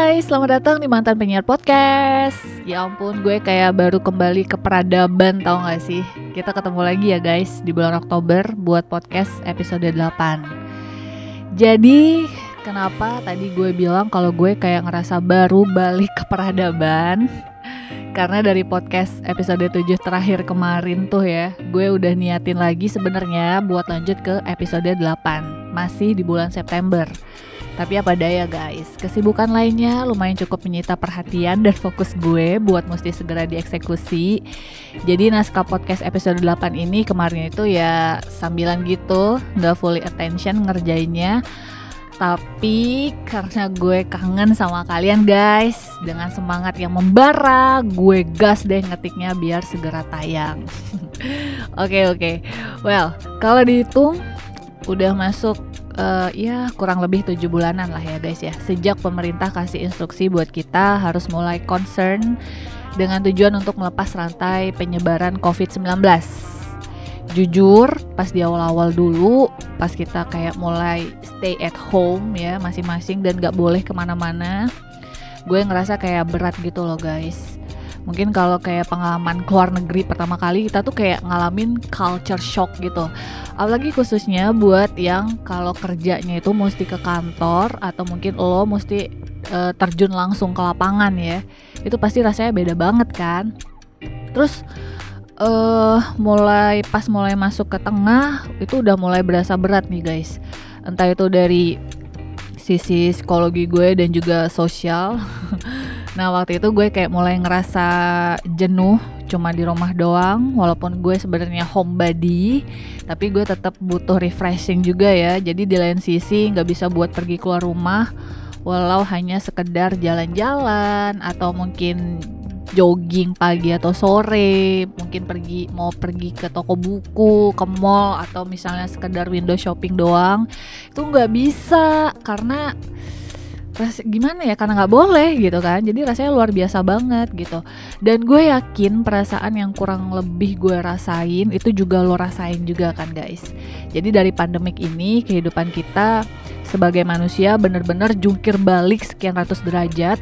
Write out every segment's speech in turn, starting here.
guys, selamat datang di Mantan Penyiar Podcast. Ya ampun, gue kayak baru kembali ke peradaban tau gak sih? Kita ketemu lagi ya guys di bulan Oktober buat podcast episode 8 Jadi kenapa tadi gue bilang kalau gue kayak ngerasa baru balik ke peradaban? Karena dari podcast episode 7 terakhir kemarin tuh ya gue udah niatin lagi sebenarnya buat lanjut ke episode 8 masih di bulan September tapi apa daya guys, kesibukan lainnya lumayan cukup menyita perhatian dan fokus gue buat mesti segera dieksekusi. Jadi naskah podcast episode 8 ini kemarin itu ya sambilan gitu, nggak fully attention ngerjainnya. Tapi karena gue kangen sama kalian guys Dengan semangat yang membara Gue gas deh ngetiknya biar segera tayang Oke oke okay, okay. Well kalau dihitung Udah masuk uh, ya kurang lebih tujuh bulanan lah ya guys ya. Sejak pemerintah kasih instruksi buat kita harus mulai concern dengan tujuan untuk melepas rantai penyebaran COVID-19 jujur pas di awal-awal dulu pas kita kayak mulai stay at home ya masing-masing dan gak boleh ke mana-mana gue ngerasa kayak berat gitu loh guys mungkin kalau kayak pengalaman keluar negeri pertama kali kita tuh kayak ngalamin culture shock gitu. Apalagi khususnya buat yang kalau kerjanya itu mesti ke kantor atau mungkin lo mesti uh, terjun langsung ke lapangan ya. Itu pasti rasanya beda banget kan? Terus uh, mulai pas mulai masuk ke tengah itu udah mulai berasa berat nih guys. Entah itu dari sisi psikologi gue dan juga sosial Nah waktu itu gue kayak mulai ngerasa jenuh cuma di rumah doang walaupun gue sebenarnya homebody tapi gue tetap butuh refreshing juga ya. Jadi di lain sisi nggak bisa buat pergi keluar rumah walau hanya sekedar jalan-jalan atau mungkin jogging pagi atau sore mungkin pergi mau pergi ke toko buku ke mall atau misalnya sekedar window shopping doang itu nggak bisa karena ras gimana ya karena nggak boleh gitu kan. Jadi rasanya luar biasa banget gitu. Dan gue yakin perasaan yang kurang lebih gue rasain itu juga lo rasain juga kan guys. Jadi dari pandemik ini kehidupan kita sebagai manusia bener-bener jungkir balik sekian ratus derajat.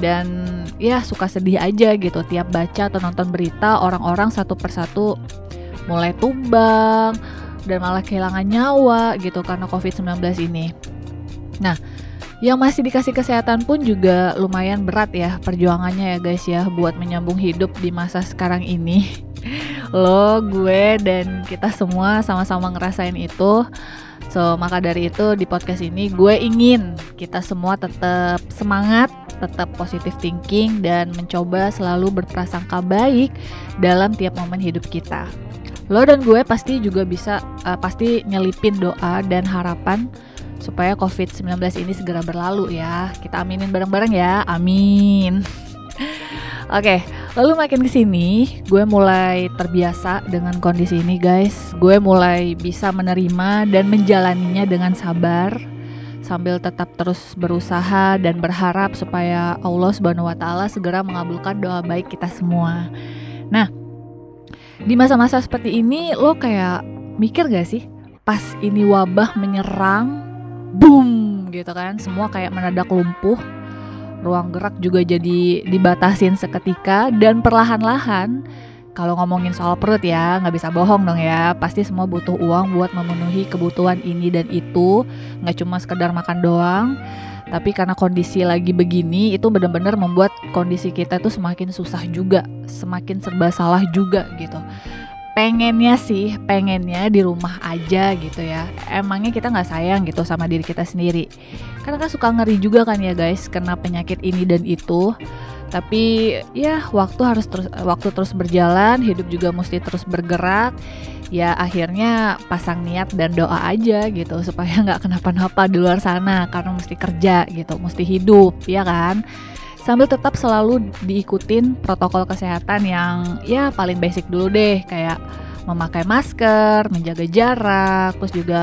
Dan ya suka sedih aja gitu. Tiap baca atau nonton berita orang-orang satu persatu mulai tumbang dan malah kehilangan nyawa gitu karena COVID-19 ini. Nah, yang masih dikasih kesehatan pun juga lumayan berat ya perjuangannya ya guys ya buat menyambung hidup di masa sekarang ini. Lo, gue dan kita semua sama-sama ngerasain itu. So, maka dari itu di podcast ini gue ingin kita semua tetap semangat, tetap positive thinking dan mencoba selalu berprasangka baik dalam tiap momen hidup kita. Lo dan gue pasti juga bisa uh, pasti nyelipin doa dan harapan supaya COVID-19 ini segera berlalu ya. Kita aminin bareng-bareng ya. Amin. Oke, okay, lalu makin ke sini, gue mulai terbiasa dengan kondisi ini guys. Gue mulai bisa menerima dan menjalaninya dengan sabar sambil tetap terus berusaha dan berharap supaya Allah Subhanahu wa taala segera mengabulkan doa baik kita semua. Nah, di masa-masa seperti ini lo kayak mikir gak sih pas ini wabah menyerang boom gitu kan. Semua kayak mendadak lumpuh. Ruang gerak juga jadi dibatasin seketika. Dan perlahan-lahan kalau ngomongin soal perut ya nggak bisa bohong dong ya. Pasti semua butuh uang buat memenuhi kebutuhan ini dan itu. Nggak cuma sekedar makan doang. Tapi karena kondisi lagi begini itu benar-benar membuat kondisi kita tuh semakin susah juga. Semakin serba salah juga gitu pengennya sih pengennya di rumah aja gitu ya. Emangnya kita nggak sayang gitu sama diri kita sendiri? Karena kan suka ngeri juga kan ya guys kena penyakit ini dan itu. Tapi ya waktu harus terus waktu terus berjalan hidup juga mesti terus bergerak. Ya akhirnya pasang niat dan doa aja gitu supaya nggak kenapa-napa di luar sana karena mesti kerja gitu mesti hidup ya kan sambil tetap selalu diikutin protokol kesehatan yang ya paling basic dulu deh kayak memakai masker, menjaga jarak, terus juga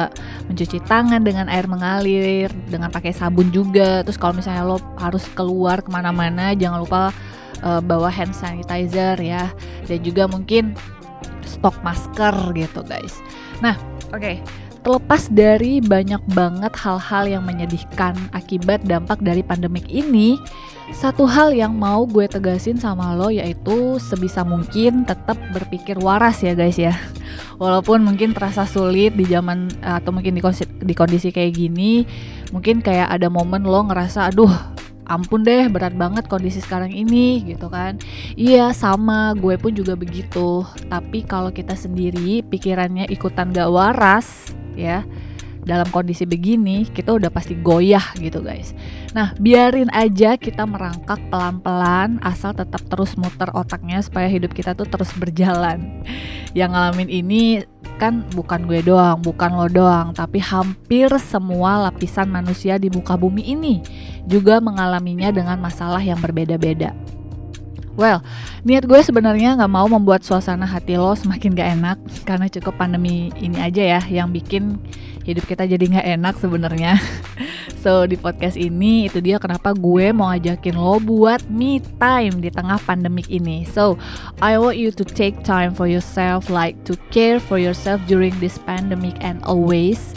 mencuci tangan dengan air mengalir, dengan pakai sabun juga. Terus kalau misalnya lo harus keluar ke mana-mana, jangan lupa uh, bawa hand sanitizer ya, dan juga mungkin stok masker gitu guys. Nah, oke. Okay. Terlepas dari banyak banget hal-hal yang menyedihkan akibat dampak dari pandemik ini, satu hal yang mau gue tegasin sama lo yaitu sebisa mungkin tetap berpikir waras ya guys ya. Walaupun mungkin terasa sulit di zaman atau mungkin di kondisi, di kondisi kayak gini, mungkin kayak ada momen lo ngerasa aduh ampun deh berat banget kondisi sekarang ini gitu kan iya sama gue pun juga begitu tapi kalau kita sendiri pikirannya ikutan gak waras ya. Dalam kondisi begini kita udah pasti goyah gitu guys. Nah biarin aja kita merangkak pelan-pelan asal tetap terus muter otaknya supaya hidup kita tuh terus berjalan. Yang ngalamin ini kan bukan gue doang, bukan lo doang, tapi hampir semua lapisan manusia di muka bumi ini juga mengalaminya dengan masalah yang berbeda-beda. Well, niat gue sebenarnya nggak mau membuat suasana hati lo semakin gak enak karena cukup pandemi ini aja ya yang bikin hidup kita jadi nggak enak sebenarnya. so di podcast ini itu dia kenapa gue mau ngajakin lo buat me time di tengah pandemik ini. So I want you to take time for yourself, like to care for yourself during this pandemic and always.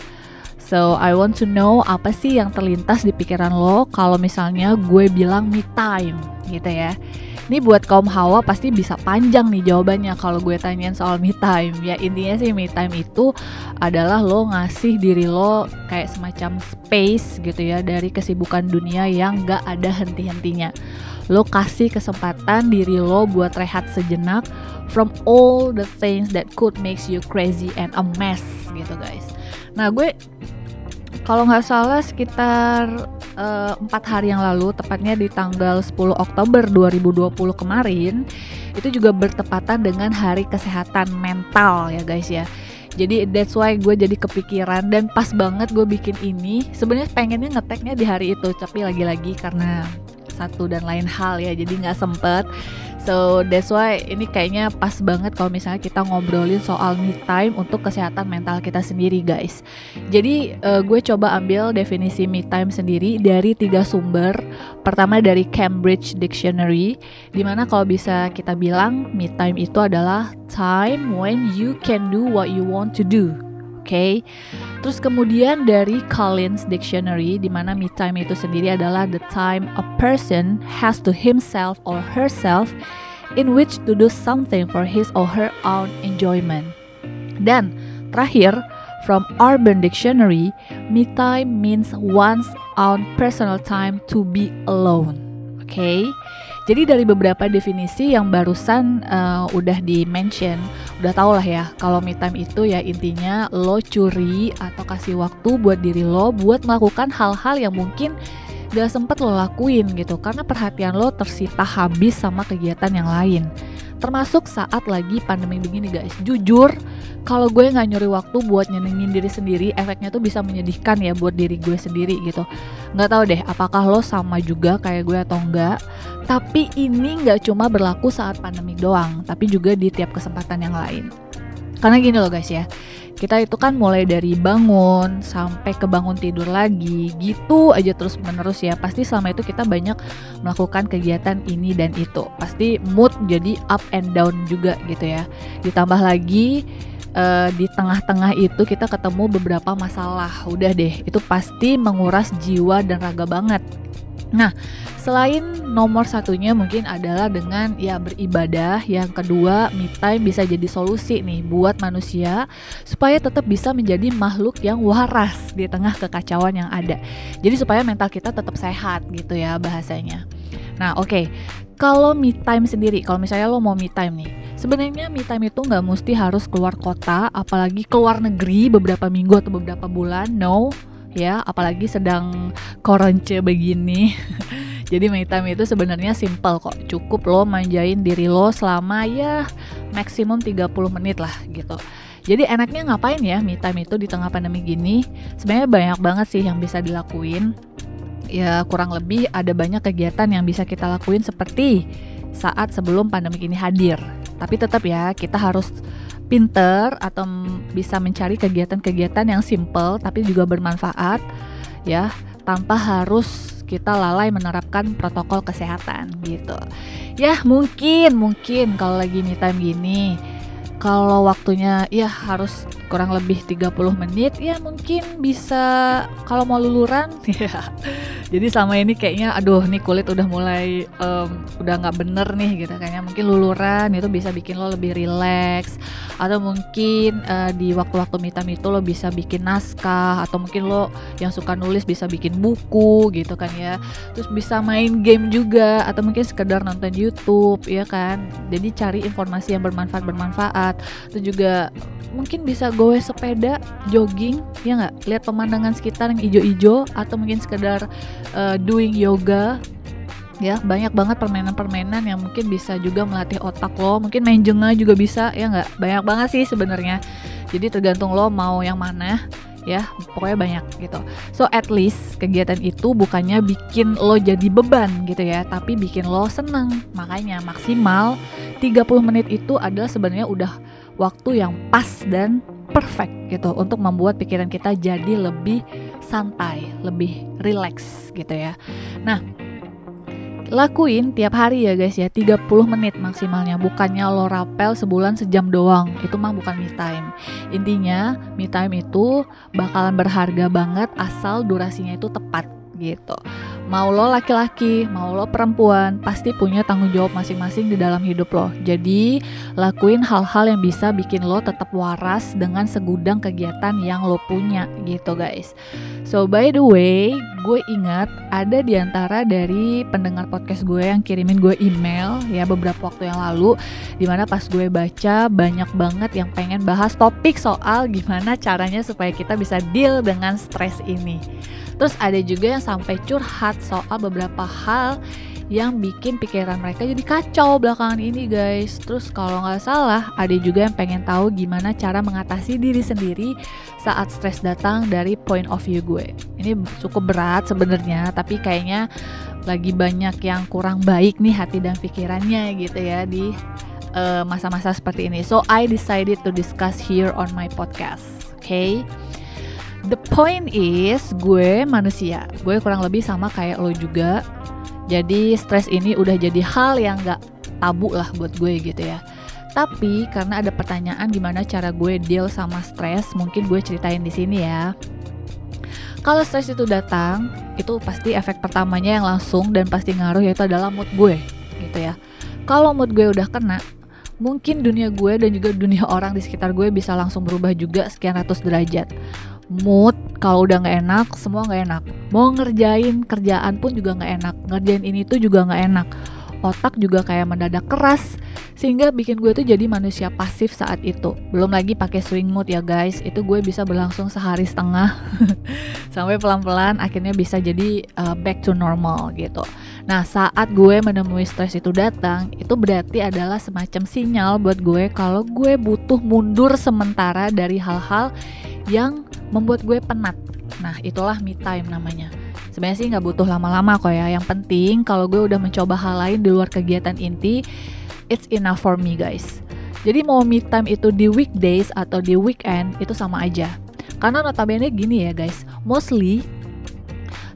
So I want to know apa sih yang terlintas di pikiran lo kalau misalnya gue bilang me time gitu ya. Ini buat kaum hawa pasti bisa panjang nih jawabannya kalau gue tanyain soal me time. Ya intinya sih me time itu adalah lo ngasih diri lo kayak semacam space gitu ya dari kesibukan dunia yang gak ada henti-hentinya. Lo kasih kesempatan diri lo buat rehat sejenak from all the things that could makes you crazy and a mess gitu guys. Nah gue kalau nggak salah sekitar Eh, empat uh, hari yang lalu, tepatnya di tanggal 10 Oktober 2020 kemarin, itu juga bertepatan dengan Hari Kesehatan Mental ya guys ya. Jadi that's why gue jadi kepikiran dan pas banget gue bikin ini. Sebenarnya pengennya ngeteknya di hari itu, tapi lagi-lagi karena satu dan lain hal ya, jadi nggak sempet. So that's why ini kayaknya pas banget kalau misalnya kita ngobrolin soal me time untuk kesehatan mental kita sendiri guys. Jadi uh, gue coba ambil definisi me time sendiri dari tiga sumber. Pertama dari Cambridge Dictionary, di mana kalau bisa kita bilang me time itu adalah time when you can do what you want to do okay? Terus kemudian dari Collins Dictionary di mana me time itu sendiri adalah the time a person has to himself or herself in which to do something for his or her own enjoyment. Dan terakhir, from Urban Dictionary, me time means one's own personal time to be alone. Oke. Okay? Jadi dari beberapa definisi yang barusan uh, udah di mention, udah tau lah ya kalau me time itu ya intinya lo curi atau kasih waktu buat diri lo buat melakukan hal-hal yang mungkin gak sempet lo lakuin gitu. Karena perhatian lo tersita habis sama kegiatan yang lain. Termasuk saat lagi pandemi begini guys. Jujur kalau gue nggak nyuri waktu buat nyenengin diri sendiri efeknya tuh bisa menyedihkan ya buat diri gue sendiri gitu. Nggak tahu deh apakah lo sama juga kayak gue atau enggak tapi ini nggak cuma berlaku saat pandemi doang tapi juga di tiap kesempatan yang lain. Karena gini loh guys ya kita itu kan mulai dari bangun sampai ke bangun tidur lagi gitu aja terus menerus ya. Pasti selama itu kita banyak melakukan kegiatan ini dan itu. Pasti mood jadi up and down juga gitu ya. Ditambah lagi uh, di tengah-tengah itu kita ketemu beberapa masalah. Udah deh itu pasti menguras jiwa dan raga banget Nah, selain nomor satunya mungkin adalah dengan ya beribadah, yang kedua me time bisa jadi solusi nih buat manusia supaya tetap bisa menjadi makhluk yang waras di tengah kekacauan yang ada. Jadi supaya mental kita tetap sehat gitu ya bahasanya. Nah, oke. Okay. Kalau me time sendiri, kalau misalnya lo mau me time nih, sebenarnya me time itu nggak mesti harus keluar kota, apalagi keluar negeri beberapa minggu atau beberapa bulan. No, ya apalagi sedang koronce begini. Jadi me time itu sebenarnya simple kok. Cukup lo manjain diri lo selama ya maksimum 30 menit lah gitu. Jadi enaknya ngapain ya me time itu di tengah pandemi gini? Sebenarnya banyak banget sih yang bisa dilakuin. Ya kurang lebih ada banyak kegiatan yang bisa kita lakuin seperti saat sebelum pandemi ini hadir. Tapi tetap ya kita harus pinter atau bisa mencari kegiatan-kegiatan yang simple tapi juga bermanfaat ya tanpa harus kita lalai menerapkan protokol kesehatan gitu. Ya mungkin mungkin kalau lagi me time gini kalau waktunya ya harus kurang lebih 30 menit ya mungkin bisa kalau mau luluran. Ya. Jadi selama ini kayaknya aduh nih kulit udah mulai um, udah nggak bener nih gitu kayaknya mungkin luluran itu bisa bikin lo lebih rileks atau mungkin uh, di waktu-waktu mitam itu lo bisa bikin naskah atau mungkin lo yang suka nulis bisa bikin buku gitu kan ya. Terus bisa main game juga atau mungkin sekedar nonton YouTube ya kan. Jadi cari informasi yang bermanfaat bermanfaat itu juga mungkin bisa goes sepeda jogging ya nggak? Lihat pemandangan sekitar yang hijau-hijau atau mungkin sekedar uh, doing yoga. Ya banyak banget permainan-permainan yang mungkin bisa juga melatih otak lo mungkin main jenga juga bisa ya nggak? Banyak banget sih sebenarnya. Jadi tergantung lo mau yang mana ya pokoknya banyak gitu. So at least kegiatan itu bukannya bikin lo jadi beban gitu ya tapi bikin lo seneng. Makanya maksimal 30 menit itu adalah sebenarnya udah waktu yang pas dan perfect gitu untuk membuat pikiran kita jadi lebih santai, lebih relax gitu ya. Nah, lakuin tiap hari ya guys ya 30 menit maksimalnya. Bukannya lo rapel sebulan sejam doang. Itu mah bukan me time. Intinya me time itu bakalan berharga banget asal durasinya itu tepat gitu mau lo laki-laki, mau lo perempuan, pasti punya tanggung jawab masing-masing di dalam hidup lo. Jadi, lakuin hal-hal yang bisa bikin lo tetap waras dengan segudang kegiatan yang lo punya gitu guys. So, by the way, gue ingat ada di antara dari pendengar podcast gue yang kirimin gue email ya beberapa waktu yang lalu di mana pas gue baca banyak banget yang pengen bahas topik soal gimana caranya supaya kita bisa deal dengan stres ini. Terus ada juga yang sampai curhat soal beberapa hal yang bikin pikiran mereka jadi kacau belakangan ini guys. Terus kalau nggak salah ada juga yang pengen tahu gimana cara mengatasi diri sendiri saat stres datang dari point of view gue. Ini cukup berat sebenarnya, tapi kayaknya lagi banyak yang kurang baik nih hati dan pikirannya gitu ya di eh, masa-masa uh, seperti ini. So I decided to discuss here on my podcast. Oke. Okay? The point is gue manusia, gue kurang lebih sama kayak lo juga. Jadi stres ini udah jadi hal yang gak tabu lah buat gue gitu ya. Tapi karena ada pertanyaan gimana cara gue deal sama stres, mungkin gue ceritain di sini ya. Kalau stres itu datang, itu pasti efek pertamanya yang langsung dan pasti ngaruh yaitu adalah mood gue, gitu ya. Kalau mood gue udah kena, mungkin dunia gue dan juga dunia orang di sekitar gue bisa langsung berubah juga sekian ratus derajat mood kalau udah nggak enak semua nggak enak. Mau ngerjain kerjaan pun juga nggak enak. Ngerjain ini tuh juga nggak enak. Otak juga kayak mendadak keras sehingga bikin gue tuh jadi manusia pasif saat itu. Belum lagi pakai swing mood ya guys. Itu gue bisa berlangsung sehari setengah. Sampai pelan-pelan akhirnya bisa jadi uh, back to normal gitu. Nah saat gue menemui stres itu datang itu berarti adalah semacam sinyal buat gue kalau gue butuh mundur sementara dari hal-hal yang membuat gue penat. Nah, itulah me time namanya. Sebenarnya sih nggak butuh lama-lama kok ya. Yang penting kalau gue udah mencoba hal lain di luar kegiatan inti, it's enough for me guys. Jadi mau me time itu di weekdays atau di weekend itu sama aja. Karena notabene gini ya guys, mostly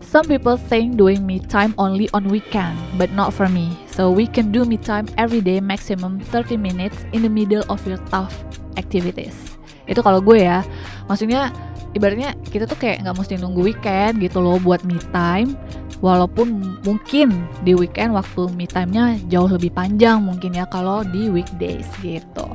Some people think doing me time only on weekend, but not for me. So we can do me time every day maximum 30 minutes in the middle of your tough activities. Itu kalau gue ya. Maksudnya ibaratnya kita tuh kayak nggak mesti nunggu weekend gitu loh buat me time walaupun mungkin di weekend waktu me time-nya jauh lebih panjang mungkin ya kalau di weekdays gitu.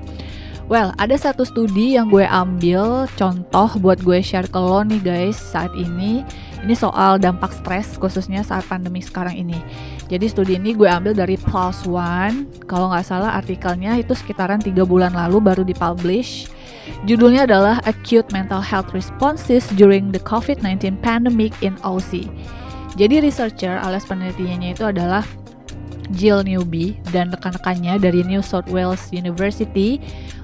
Well, ada satu studi yang gue ambil contoh buat gue share ke lo nih guys saat ini. Ini soal dampak stres khususnya saat pandemi sekarang ini. Jadi studi ini gue ambil dari Plus One. Kalau nggak salah artikelnya itu sekitaran tiga bulan lalu baru dipublish Judulnya adalah Acute Mental Health Responses During the COVID-19 Pandemic in Aussie. Jadi researcher alias penelitiannya itu adalah Jill Newby dan rekan-rekannya dari New South Wales University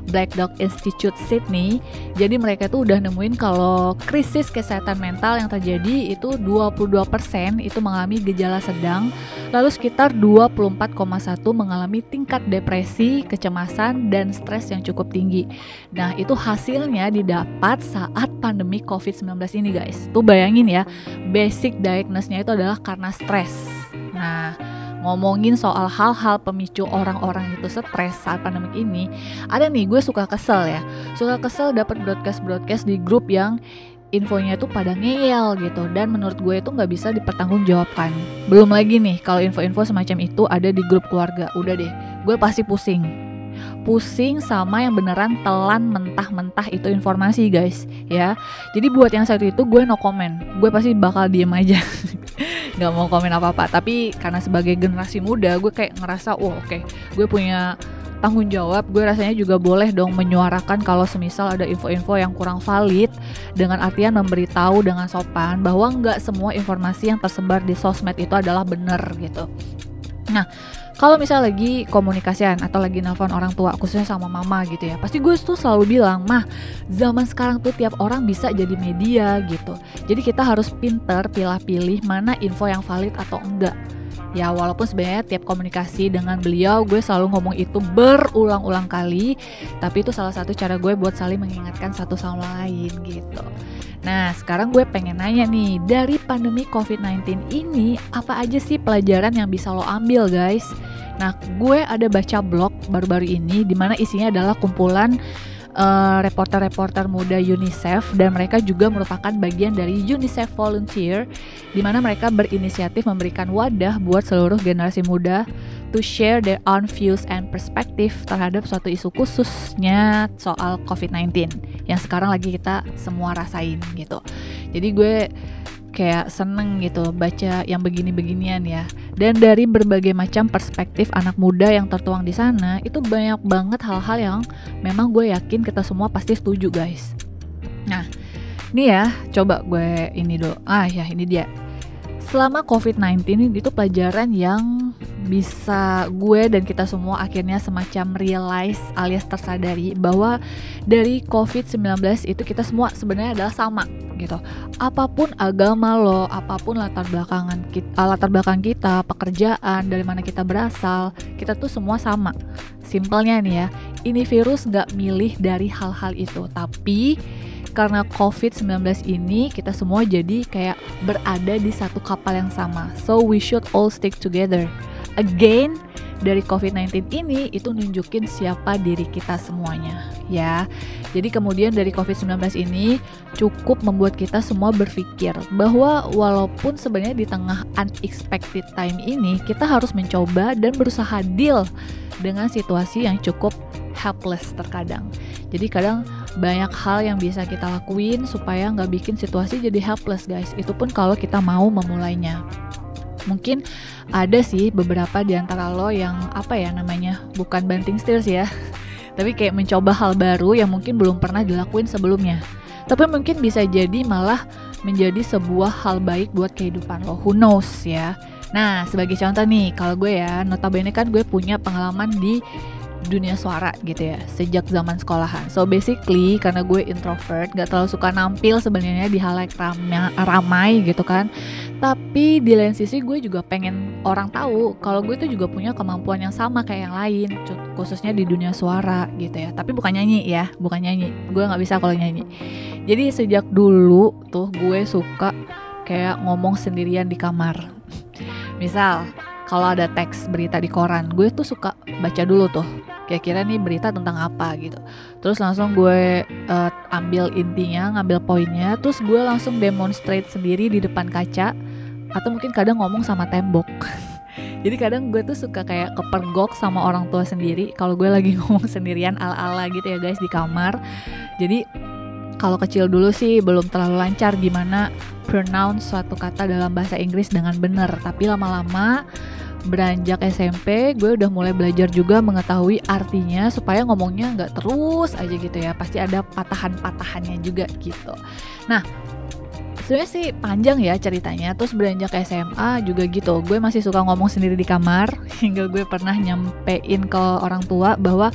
Black Dog Institute Sydney. Jadi mereka tuh udah nemuin kalau krisis kesehatan mental yang terjadi itu 22% itu mengalami gejala sedang, lalu sekitar 24,1 mengalami tingkat depresi, kecemasan dan stres yang cukup tinggi. Nah, itu hasilnya didapat saat pandemi COVID-19 ini, guys. Tuh bayangin ya, basic diagnosis-nya itu adalah karena stres. Nah, ngomongin soal hal-hal pemicu orang-orang itu stres saat pandemik ini, ada nih gue suka kesel ya, suka kesel dapat broadcast-broadcast di grup yang infonya itu pada ngeyel gitu dan menurut gue itu nggak bisa dipertanggungjawabkan. Belum lagi nih kalau info-info semacam itu ada di grup keluarga. Udah deh gue pasti pusing. Pusing sama yang beneran telan mentah-mentah itu informasi guys ya. Jadi buat yang satu itu gue no comment. Gue pasti bakal diem aja nggak mau komen apa-apa. Tapi karena sebagai generasi muda gue kayak ngerasa wah oke okay, gue punya tanggung jawab. Gue rasanya juga boleh dong menyuarakan kalau semisal ada info-info yang kurang valid dengan artian memberitahu dengan sopan bahwa nggak semua informasi yang tersebar di sosmed itu adalah benar gitu. Nah kalau misal lagi komunikasian atau lagi nelfon orang tua khususnya sama mama gitu ya pasti gue tuh selalu bilang mah zaman sekarang tuh tiap orang bisa jadi media gitu. Jadi kita harus pinter pilih-pilih mana info yang valid atau enggak ya walaupun sebenarnya tiap komunikasi dengan beliau gue selalu ngomong itu berulang-ulang kali tapi itu salah satu cara gue buat saling mengingatkan satu sama lain gitu Nah, sekarang gue pengen nanya nih, dari pandemi COVID-19 ini, apa aja sih pelajaran yang bisa lo ambil, guys? Nah, gue ada baca blog baru-baru ini, di mana isinya adalah kumpulan uh, reporter-reporter muda UNICEF dan mereka juga merupakan bagian dari UNICEF Volunteer di mana mereka berinisiatif memberikan wadah buat seluruh generasi muda to share their own views and perspective terhadap suatu isu khususnya soal COVID-19 yang sekarang lagi kita semua rasain gitu. Jadi gue kayak seneng gitu baca yang begini-beginian ya. Dan dari berbagai macam perspektif anak muda yang tertuang di sana, itu banyak banget hal-hal yang memang gue yakin kita semua pasti setuju guys. Nah, ini ya, coba gue ini dulu. Ah ya, ini dia. Selama COVID-19 itu pelajaran yang bisa gue dan kita semua akhirnya semacam realize alias tersadari bahwa dari COVID-19 itu kita semua sebenarnya adalah sama gitu. Apa pun agama lo, apa pun latar belakangan kita, latar belakang kita, pekerjaan, dari mana kita berasal, kita tuh semua sama. Simpelnya nih ya, ini virus nggak milih dari hal-hal itu, tapi karena COVID-19 ini kita semua jadi kayak berada di satu kapal yang sama. So we should all stick together again dari COVID-19 ini itu nunjukin siapa diri kita semuanya ya. Jadi kemudian dari COVID-19 ini cukup membuat kita semua berpikir bahwa walaupun sebenarnya di tengah unexpected time ini kita harus mencoba dan berusaha deal dengan situasi yang cukup helpless terkadang. Jadi kadang banyak hal yang bisa kita lakuin supaya nggak bikin situasi jadi helpless guys. Itu pun kalau kita mau memulainya. Mungkin ada sih beberapa di antara lo yang apa ya namanya bukan banting setir sih ya tapi kayak mencoba hal baru yang mungkin belum pernah dilakuin sebelumnya. Tapi mungkin bisa jadi malah menjadi sebuah hal baik buat kehidupan lo. Who knows ya? Nah sebagai contoh nih kalau gue ya notabene kan gue punya pengalaman di dunia suara gitu ya sejak zaman sekolahan. So basically karena gue introvert, gak terlalu suka nampil sebenarnya di hal yang ramai, gitu kan. Tapi di lain sisi gue juga pengen orang tahu kalau gue tuh juga punya kemampuan yang sama kayak yang lain, khususnya di dunia suara gitu ya. Tapi bukan nyanyi ya, bukan nyanyi. Gue nggak bisa kalau nyanyi. Jadi sejak dulu tuh gue suka kayak ngomong sendirian di kamar. Misal kalau ada teks berita di koran gue tuh suka baca dulu tuh kira-kira nih berita tentang apa gitu. Terus langsung gue uh, ambil intinya ngambil poinnya terus gue langsung demonstrate sendiri di depan kaca atau mungkin kadang ngomong sama tembok. Jadi kadang gue tuh suka kayak kepergok sama orang tua sendiri kalau gue lagi ngomong sendirian ala-ala gitu ya guys di kamar. Jadi kalau kecil dulu sih belum terlalu lancar gimana pronounce suatu kata dalam bahasa Inggris dengan benar. Tapi lama-lama beranjak SMP gue udah mulai belajar juga mengetahui artinya supaya ngomongnya nggak terus aja gitu ya. Pasti ada patahan-patahannya juga gitu. Nah sebenarnya sih panjang ya ceritanya. Terus beranjak SMA juga gitu. Gue masih suka ngomong sendiri di kamar. Hingga gue pernah nyampein ke orang tua bahwa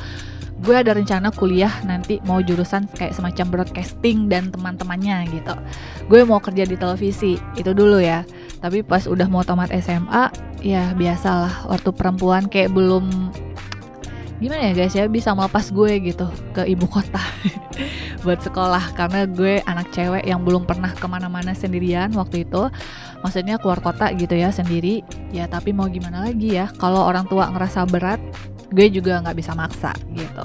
gue ada rencana kuliah nanti mau jurusan kayak semacam broadcasting dan teman-temannya gitu. Gue mau kerja di televisi itu dulu ya. Tapi pas udah mau tamat SMA ya biasalah waktu perempuan kayak belum gimana ya guys ya bisa melepas gue gitu ke ibu kota buat sekolah. Karena gue anak cewek yang belum pernah ke mana-mana sendirian waktu itu. Maksudnya keluar kota gitu ya sendiri. Ya tapi mau gimana lagi ya kalau orang tua ngerasa berat gue juga nggak bisa maksa gitu.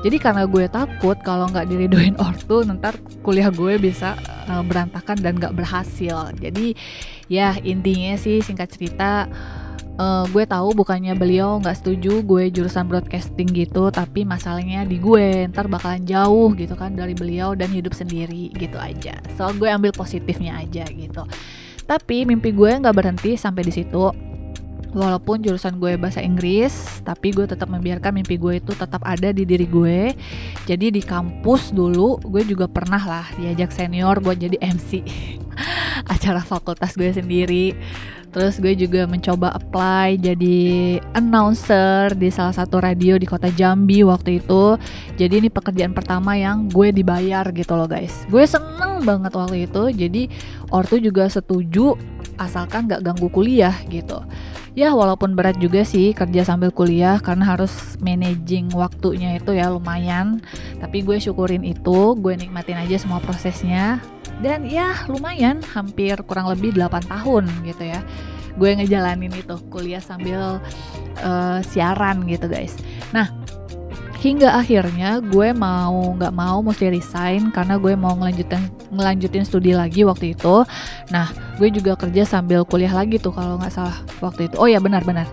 Jadi karena gue takut kalau nggak diridoin ortu ntar kuliah gue bisa uh, berantakan dan nggak berhasil. Jadi ya intinya sih singkat cerita uh, gue tahu bukannya beliau nggak setuju gue jurusan broadcasting gitu tapi masalahnya di gue ntar bakalan jauh gitu kan dari beliau dan hidup sendiri gitu aja. So gue ambil positifnya aja gitu. Tapi mimpi gue nggak berhenti sampai di situ walaupun jurusan gue bahasa Inggris tapi gue tetap membiarkan mimpi gue itu tetap ada di diri gue jadi di kampus dulu gue juga pernah lah diajak senior buat jadi MC acara fakultas gue sendiri Terus gue juga mencoba apply jadi announcer di salah satu radio di kota Jambi waktu itu. Jadi ini pekerjaan pertama yang gue dibayar gitu loh guys. Gue seneng banget waktu itu. Jadi ortu juga setuju asalkan gak ganggu kuliah gitu. Ya walaupun berat juga sih kerja sambil kuliah karena harus managing waktunya itu ya lumayan. Tapi gue syukurin itu, gue nikmatin aja semua prosesnya dan ya lumayan hampir kurang lebih 8 tahun gitu ya gue ngejalanin itu kuliah sambil uh, siaran gitu guys nah hingga akhirnya gue mau nggak mau mesti resign karena gue mau ngelanjutin ngelanjutin studi lagi waktu itu. Nah gue juga kerja sambil kuliah lagi tuh kalau nggak salah waktu itu. Oh ya benar-benar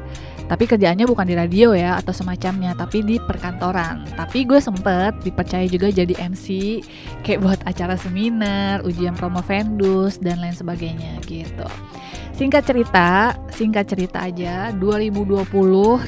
tapi kerjaannya bukan di radio ya atau semacamnya tapi di perkantoran. Tapi gue sempet dipercaya juga jadi MC kayak buat acara seminar ujian promo vendus dan lain sebagainya gitu Singkat cerita, singkat cerita aja, 2020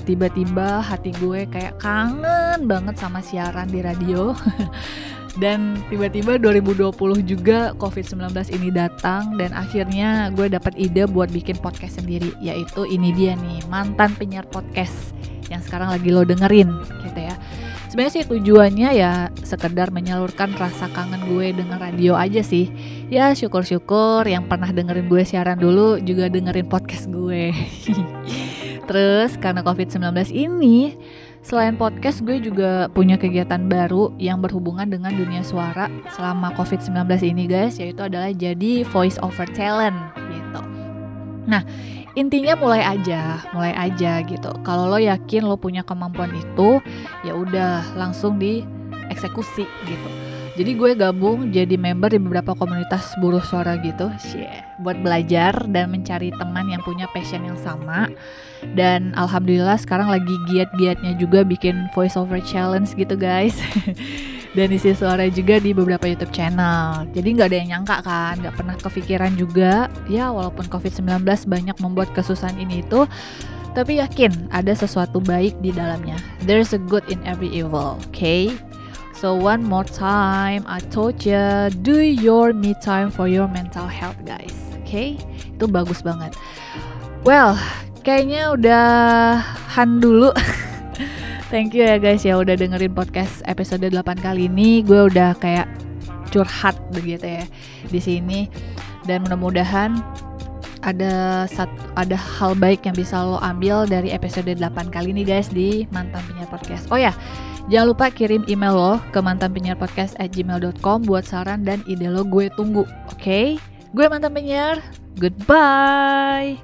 tiba-tiba hati gue kayak kangen banget sama siaran di radio. dan tiba-tiba 2020 juga COVID-19 ini datang dan akhirnya gue dapat ide buat bikin podcast sendiri yaitu ini dia nih mantan penyiar podcast yang sekarang lagi lo dengerin gitu ya sebenarnya sih tujuannya ya sekedar menyalurkan rasa kangen gue dengan radio aja sih ya syukur-syukur yang pernah dengerin gue siaran dulu juga dengerin podcast gue terus karena covid-19 ini Selain podcast, gue juga punya kegiatan baru yang berhubungan dengan dunia suara selama COVID-19 ini guys, yaitu adalah jadi voice over talent gitu. Nah, intinya mulai aja, mulai aja gitu. Kalau lo yakin lo punya kemampuan itu, ya udah langsung dieksekusi gitu. Jadi gue gabung jadi member di beberapa komunitas buruh suara gitu, yeah, buat belajar dan mencari teman yang punya passion yang sama. Dan alhamdulillah sekarang lagi giat-giatnya juga bikin voice over challenge gitu guys. dan isi suara juga di beberapa YouTube channel. Jadi nggak ada yang nyangka kan, nggak pernah kepikiran juga. Ya walaupun COVID-19 banyak membuat kesusahan ini itu, tapi yakin ada sesuatu baik di dalamnya. There's a good in every evil, okay? So one more time, I told you, do your me time for your mental health, guys. Oke, okay? itu bagus banget. Well, kayaknya udah han dulu. Thank you ya guys ya udah dengerin podcast episode 8 kali ini. Gue udah kayak curhat begitu ya di sini dan mudah-mudahan ada satu ada hal baik yang bisa lo ambil dari episode 8 kali ini guys di mantan penyiar podcast. Oh ya, Jangan lupa kirim email lo ke mantan penyiar podcast at gmail.com buat saran dan ide lo gue tunggu. Oke? Okay? Gue mantan penyiar. Goodbye.